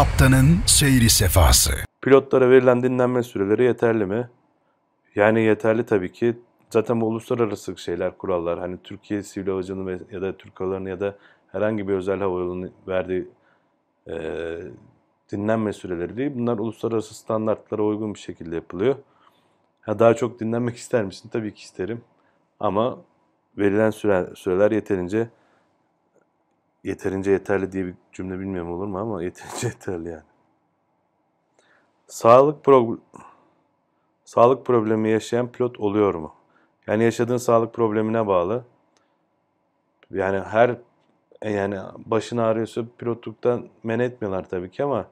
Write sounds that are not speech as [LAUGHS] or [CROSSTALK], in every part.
Kaptanın seyri sefası. Pilotlara verilen dinlenme süreleri yeterli mi? Yani yeterli tabii ki. Zaten bu uluslararası şeyler, kurallar. Hani Türkiye Sivil Havacılığı ve- ya da Türk Hava Yolları'nın ya da herhangi bir özel hava yolunun verdiği e, dinlenme süreleri değil. Bunlar uluslararası standartlara uygun bir şekilde yapılıyor. Ha, daha çok dinlenmek [LAUGHS] ister misin? Tabii ki isterim. Ama verilen süre, süreler yeterince yeterince yeterli diye bir cümle bilmiyorum olur mu ama [LAUGHS] yeterince yeterli yani. Sağlık pro sağlık problemi yaşayan pilot oluyor mu? Yani yaşadığın sağlık problemine bağlı. Yani her yani başın ağrıyorsa pilotluktan men etmiyorlar tabii ki ama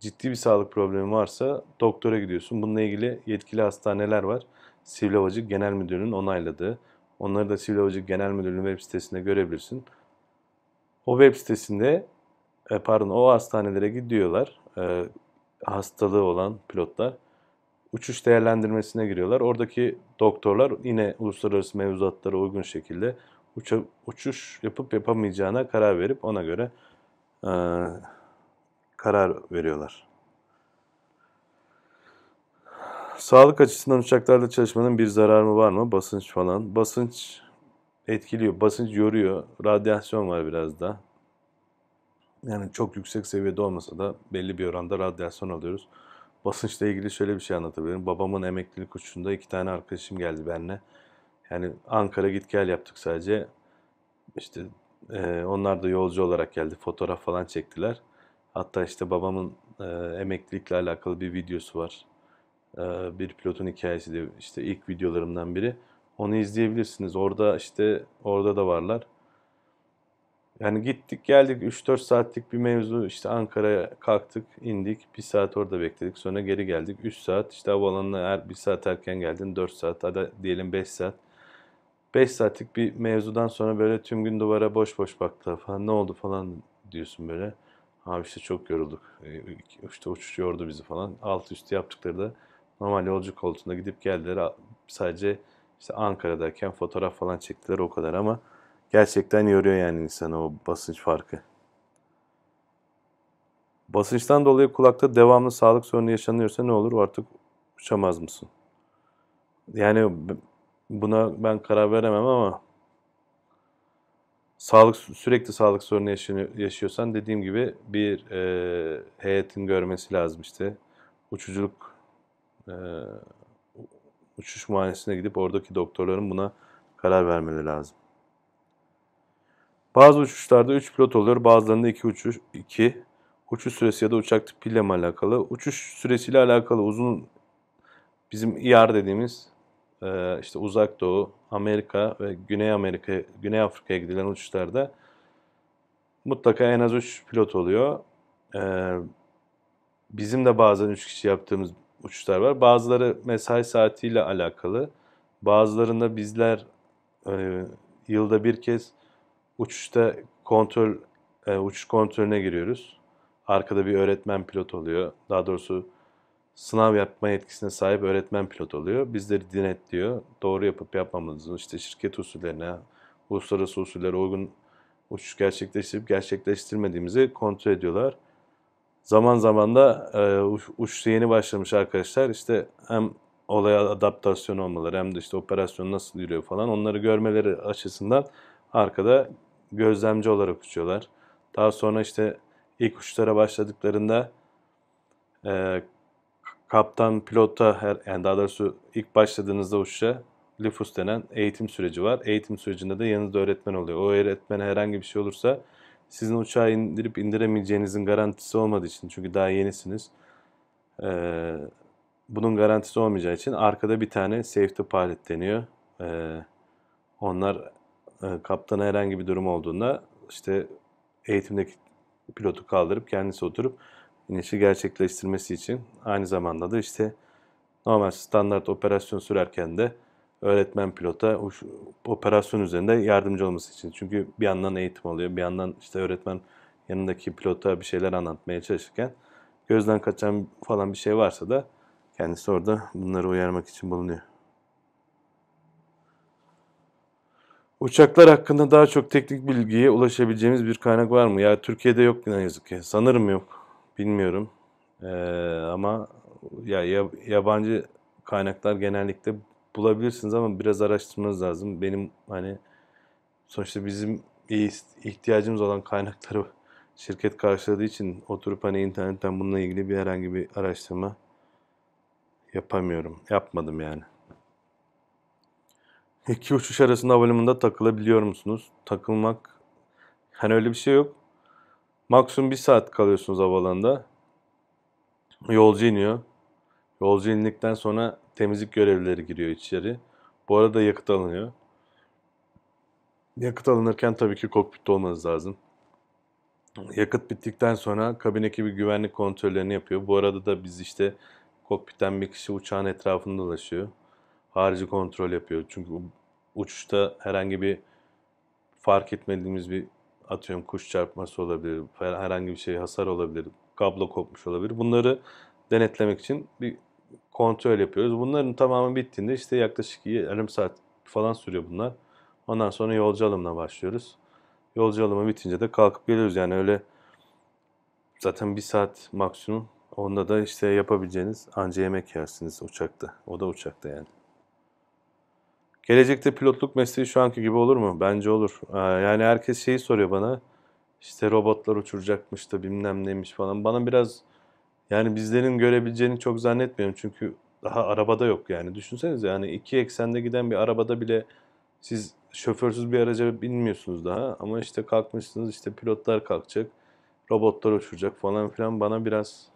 ciddi bir sağlık problemi varsa doktora gidiyorsun. Bununla ilgili yetkili hastaneler var. Sivil Havacılık Genel Müdürlüğü'nün onayladığı. Onları da Sivil Havacılık Genel Müdürlüğü'nün web sitesinde görebilirsin. O web sitesinde e, pardon o hastanelere gidiyorlar. E, hastalığı olan pilotlar uçuş değerlendirmesine giriyorlar. Oradaki doktorlar yine uluslararası mevzuatlara uygun şekilde uça- uçuş yapıp yapamayacağına karar verip ona göre e, karar veriyorlar. Sağlık açısından uçaklarda çalışmanın bir zararı var mı? Basınç falan. Basınç etkiliyor. Basınç yoruyor. Radyasyon var biraz da. Yani çok yüksek seviyede olmasa da belli bir oranda radyasyon alıyoruz. Basınçla ilgili şöyle bir şey anlatabilirim. Babamın emeklilik uçuşunda iki tane arkadaşım geldi benimle. Yani Ankara git gel yaptık sadece. İşte e, onlar da yolcu olarak geldi. Fotoğraf falan çektiler. Hatta işte babamın e, emeklilikle alakalı bir videosu var. E, bir pilotun hikayesi de işte ilk videolarımdan biri. Onu izleyebilirsiniz. Orada işte orada da varlar. Yani gittik geldik. 3-4 saatlik bir mevzu. İşte Ankara'ya kalktık indik. Bir saat orada bekledik. Sonra geri geldik. 3 saat. İşte havaalanına eğer 1 saat erken geldin. 4 saat. Hadi diyelim 5 saat. 5 saatlik bir mevzudan sonra böyle tüm gün duvara boş boş baktılar falan. Ne oldu falan diyorsun böyle. Abi işte çok yorulduk. E, işte uçuş yordu bizi falan. Alt üstü yaptıkları da normal yolcu koltuğunda gidip geldiler. Sadece işte Ankara'dayken fotoğraf falan çektiler o kadar ama Gerçekten yoruyor yani insanı o basınç farkı. Basınçtan dolayı kulakta devamlı sağlık sorunu yaşanıyorsa ne olur? Artık uçamaz mısın? Yani buna ben karar veremem ama sağlık sürekli sağlık sorunu yaşıyorsan dediğim gibi bir e, heyetin görmesi lazım işte. Uçuculuk e, uçuş muayenesine gidip oradaki doktorların buna karar vermeleri lazım. Bazı uçuşlarda 3 pilot oluyor, bazılarında 2 uçuş 2 uçuş süresi ya da uçak tipiyle mi alakalı? Uçuş süresiyle alakalı uzun bizim IR dediğimiz e, işte Uzak Doğu, Amerika ve Güney Amerika, Güney Afrika'ya gidilen uçuşlarda mutlaka en az 3 pilot oluyor. E, bizim de bazen 3 kişi yaptığımız uçuşlar var. Bazıları mesai saatiyle alakalı. Bazılarında bizler e, yılda bir kez uçuşta kontrol e, uçuş kontrolüne giriyoruz. Arkada bir öğretmen pilot oluyor. Daha doğrusu sınav yapma yetkisine sahip öğretmen pilot oluyor. Bizleri denetliyor. Doğru yapıp yapmamızı, işte şirket usullerine, uluslararası usullere uygun uçuş gerçekleştirip gerçekleştirmediğimizi kontrol ediyorlar. Zaman zaman da e, uç- uçuşa yeni başlamış arkadaşlar işte hem olaya adaptasyon olmaları hem de işte operasyon nasıl yürüyor falan onları görmeleri açısından arkada gözlemci olarak uçuyorlar. Daha sonra işte ilk uçuşlara başladıklarında e, kaptan pilota her, yani daha doğrusu ilk başladığınızda uçuşa LIFUS denen eğitim süreci var. Eğitim sürecinde de yanınızda öğretmen oluyor. O öğretmene herhangi bir şey olursa sizin uçağı indirip indiremeyeceğinizin garantisi olmadığı için çünkü daha yenisiniz. e, bunun garantisi olmayacağı için arkada bir tane safety pilot deniyor. E, onlar e, kaptana herhangi bir durum olduğunda işte eğitimdeki pilotu kaldırıp kendisi oturup inişi gerçekleştirmesi için aynı zamanda da işte normal standart operasyon sürerken de öğretmen pilota uç- operasyon üzerinde yardımcı olması için. Çünkü bir yandan eğitim oluyor, bir yandan işte öğretmen yanındaki pilota bir şeyler anlatmaya çalışırken gözden kaçan falan bir şey varsa da kendisi orada bunları uyarmak için bulunuyor. Uçaklar hakkında daha çok teknik bilgiye ulaşabileceğimiz bir kaynak var mı? Ya Türkiye'de yok ne yazık ki. Sanırım yok. bilmiyorum. Ee, ama ya yabancı kaynaklar genellikle bulabilirsiniz ama biraz araştırmanız lazım. Benim hani sonuçta bizim ihtiyacımız olan kaynakları [LAUGHS] şirket karşıladığı için oturup hani internetten bununla ilgili bir herhangi bir araştırma yapamıyorum. Yapmadım yani. İki uçuş arasında havalimanında takılabiliyor musunuz? Takılmak hani öyle bir şey yok. Maksimum bir saat kalıyorsunuz havalanında. Yolcu iniyor. Yolcu indikten sonra temizlik görevlileri giriyor içeri. Bu arada yakıt alınıyor. Yakıt alınırken tabii ki kokpitte olmanız lazım. Yakıt bittikten sonra kabin ekibi güvenlik kontrollerini yapıyor. Bu arada da biz işte kokpitten bir kişi uçağın etrafında dolaşıyor. Harici kontrol yapıyor. Çünkü uçuşta herhangi bir fark etmediğimiz bir atıyorum kuş çarpması olabilir, herhangi bir şey hasar olabilir, kablo kopmuş olabilir. Bunları denetlemek için bir kontrol yapıyoruz. Bunların tamamı bittiğinde işte yaklaşık yarım saat falan sürüyor bunlar. Ondan sonra yolcu alımına başlıyoruz. Yolcu alımı bitince de kalkıp geliyoruz. Yani öyle zaten bir saat maksimum. Onda da işte yapabileceğiniz anca yemek yersiniz uçakta. O da uçakta yani. Gelecekte pilotluk mesleği şu anki gibi olur mu? Bence olur. Ee, yani herkes şeyi soruyor bana. İşte robotlar uçuracakmış da bilmem neymiş falan. Bana biraz yani bizlerin görebileceğini çok zannetmiyorum. Çünkü daha arabada yok yani. Düşünsenize yani iki eksende giden bir arabada bile siz şoförsüz bir araca binmiyorsunuz daha. Ama işte kalkmışsınız işte pilotlar kalkacak. Robotlar uçuracak falan filan. Bana biraz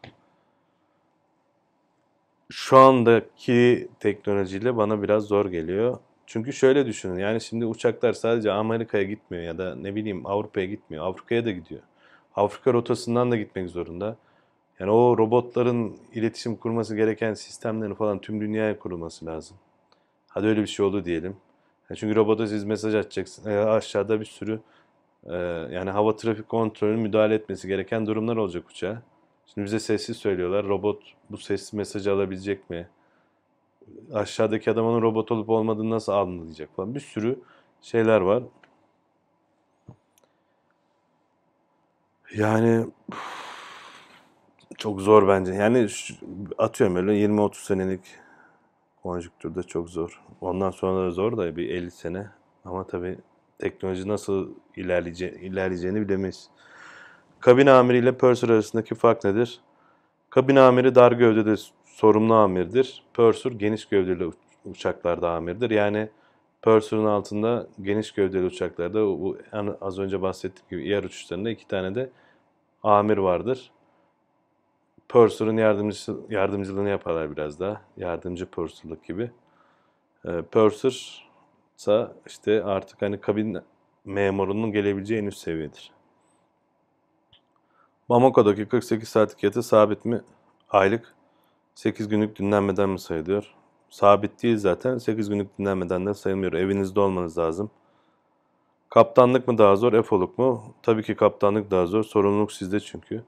şu andaki teknolojiyle bana biraz zor geliyor. Çünkü şöyle düşünün yani şimdi uçaklar sadece Amerika'ya gitmiyor ya da ne bileyim Avrupa'ya gitmiyor. Afrika'ya da gidiyor. Afrika rotasından da gitmek zorunda. Yani o robotların iletişim kurması gereken sistemlerin falan tüm dünyaya kurulması lazım. Hadi öyle bir şey oldu diyelim. Yani çünkü robota siz mesaj atacaksınız. E, aşağıda bir sürü e, yani hava trafik kontrolü müdahale etmesi gereken durumlar olacak uçağa. Şimdi bize sessiz söylüyorlar. Robot bu sesli mesajı alabilecek mi? aşağıdaki adam onun robot olup olmadığını nasıl anlayacak falan. Bir sürü şeyler var. Yani çok zor bence. Yani atıyorum öyle 20-30 senelik konjüktürde çok zor. Ondan sonra da zor da bir 50 sene. Ama tabii teknoloji nasıl ilerleyece ilerleyeceğini bilemeyiz. Kabin amiri ile purser arasındaki fark nedir? Kabin amiri dar gövdede sorumlu amirdir. Purser geniş gövdeli uçaklarda amirdir. Yani Purser'ın altında geniş gövdeli uçaklarda bu az önce bahsettiğim gibi yer uçuşlarında iki tane de amir vardır. Purser'ın yardımcısı, yardımcılığını yaparlar biraz daha. Yardımcı Purser'lık gibi. E, Purser ise işte artık hani kabin memurunun gelebileceği en üst seviyedir. Bamako'daki 48 saatlik yatı sabit mi? Aylık 8 günlük dinlenmeden mi sayılıyor? Sabit değil zaten. 8 günlük dinlenmeden de sayılmıyor. Evinizde olmanız lazım. Kaptanlık mı daha zor, efoluk mu? Tabii ki kaptanlık daha zor. Sorumluluk sizde çünkü.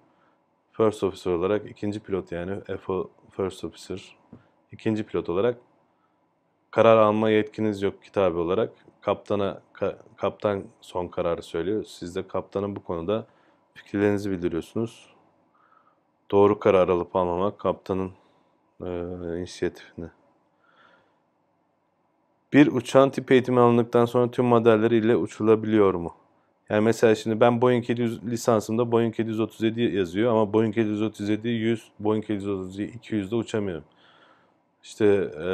First officer olarak ikinci pilot yani FO first officer. ikinci pilot olarak karar alma yetkiniz yok kitabı olarak. Kaptana ka, kaptan son kararı söylüyor. Siz de kaptanın bu konuda fikirlerinizi bildiriyorsunuz. Doğru karar alıp almamak kaptanın e, inisiyatifine. Bir uçağın tip eğitimi alındıktan sonra tüm modelleri ile uçulabiliyor mu? Yani mesela şimdi ben Boeing 700 lisansımda Boeing 737 yazıyor ama Boeing 737 100, Boeing 737 200'de uçamıyorum. İşte e,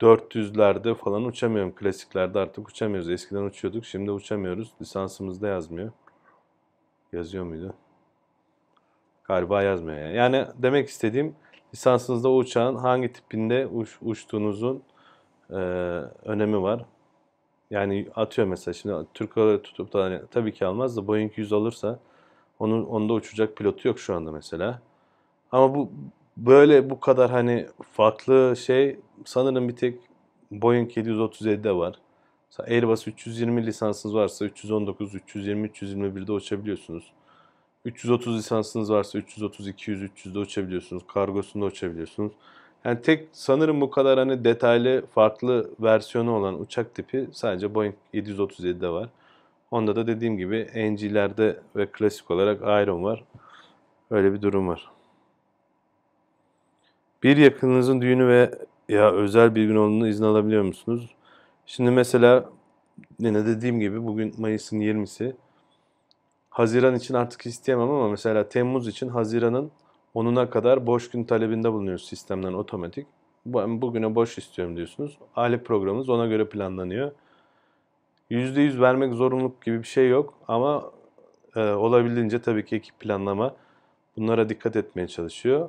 400'lerde falan uçamıyorum. Klasiklerde artık uçamıyoruz. Eskiden uçuyorduk, şimdi uçamıyoruz. Lisansımızda yazmıyor. Yazıyor muydu? Galiba yazmıyor yani. Yani demek istediğim lisansınızda uçağın hangi tipinde uç, uçtuğunuzun e, önemi var. Yani atıyor mesela şimdi Türk Hava tutup da hani, tabii ki almaz da Boeing 100 alırsa onun onda uçacak pilotu yok şu anda mesela. Ama bu böyle bu kadar hani farklı şey sanırım bir tek Boeing 737'de var. Airbus 320 lisansınız varsa 319, 320, 321'de uçabiliyorsunuz. 330 lisansınız varsa 330, 200, 300'de uçabiliyorsunuz. Kargosunda uçabiliyorsunuz. Yani tek sanırım bu kadar hani detaylı farklı versiyonu olan uçak tipi sadece Boeing 737'de var. Onda da dediğim gibi NG'lerde ve klasik olarak Iron var. Öyle bir durum var. Bir yakınınızın düğünü ve ya özel bir gün olduğunda izin alabiliyor musunuz? Şimdi mesela yine dediğim gibi bugün Mayıs'ın 20'si. Haziran için artık isteyemem ama mesela Temmuz için Haziran'ın 10'una kadar boş gün talebinde bulunuyoruz sistemden otomatik. Bu- Bugüne boş istiyorum diyorsunuz. Alet programımız ona göre planlanıyor. %100 vermek zorunluluk gibi bir şey yok ama e, olabildiğince tabii ki ekip planlama bunlara dikkat etmeye çalışıyor.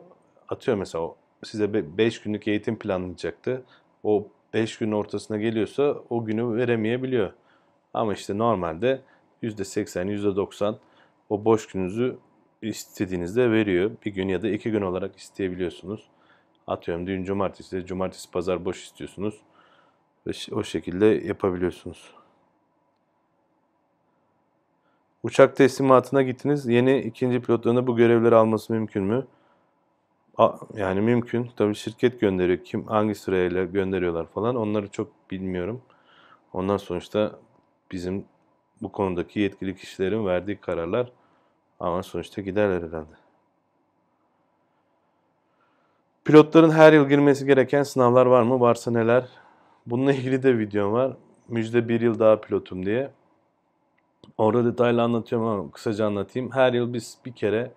Atıyor mesela size 5 günlük eğitim planlayacaktı. O 5 günün ortasına geliyorsa o günü veremeyebiliyor. Ama işte normalde %80, %90 o boş gününüzü istediğinizde veriyor. Bir gün ya da iki gün olarak isteyebiliyorsunuz. Atıyorum düğün cumartesi, cumartesi pazar boş istiyorsunuz. O şekilde yapabiliyorsunuz. Uçak teslimatına gittiniz. Yeni ikinci pilotlarına bu görevleri alması mümkün mü? Yani mümkün. Tabii şirket gönderiyor. Kim hangi sırayla gönderiyorlar falan. Onları çok bilmiyorum. Ondan sonuçta bizim bu konudaki yetkili kişilerin verdiği kararlar ama sonuçta giderler herhalde. Pilotların her yıl girmesi gereken sınavlar var mı? Varsa neler? Bununla ilgili de videom var. Müjde bir yıl daha pilotum diye. Orada detaylı anlatıyorum ama kısaca anlatayım. Her yıl biz bir kere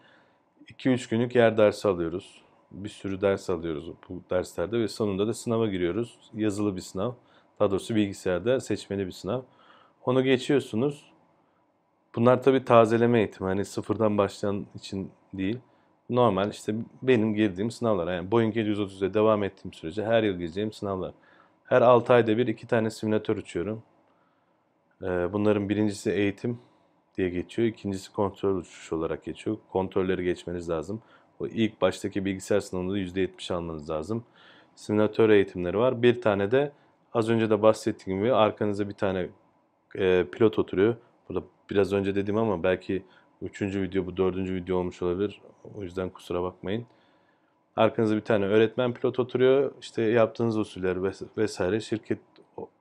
2-3 günlük yer dersi alıyoruz. Bir sürü ders alıyoruz bu derslerde ve sonunda da sınava giriyoruz. Yazılı bir sınav. Daha doğrusu bilgisayarda seçmeli bir sınav. Onu geçiyorsunuz. Bunlar tabii tazeleme eğitimi. Hani sıfırdan başlayan için değil. Normal işte benim girdiğim sınavlar. Yani Boeing 730'da devam ettiğim sürece her yıl gireceğim sınavlar. Her 6 ayda bir iki tane simülatör uçuyorum. Ee, Bunların birincisi eğitim diye geçiyor. İkincisi kontrol uçuş olarak geçiyor. Kontrolleri geçmeniz lazım. O ilk baştaki bilgisayar sınavında %70 almanız lazım. Simülatör eğitimleri var. Bir tane de az önce de bahsettiğim gibi arkanıza bir tane e, pilot oturuyor. Bu da biraz önce dediğim ama belki üçüncü video bu dördüncü video olmuş olabilir. O yüzden kusura bakmayın. Arkanızda bir tane öğretmen pilot oturuyor. İşte yaptığınız usuller ves- vesaire şirket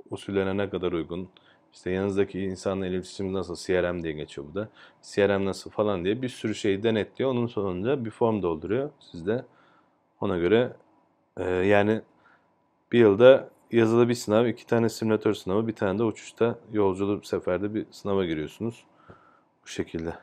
usullerine ne kadar uygun. İşte yanınızdaki insanla iletişim nasıl CRM diye geçiyor bu da. CRM nasıl falan diye bir sürü şeyi denetliyor. Onun sonunda bir form dolduruyor sizde. Ona göre e, yani bir yılda yazılı bir sınav, iki tane simülatör sınavı, bir tane de uçuşta yolculuk seferde bir sınava giriyorsunuz. Bu şekilde.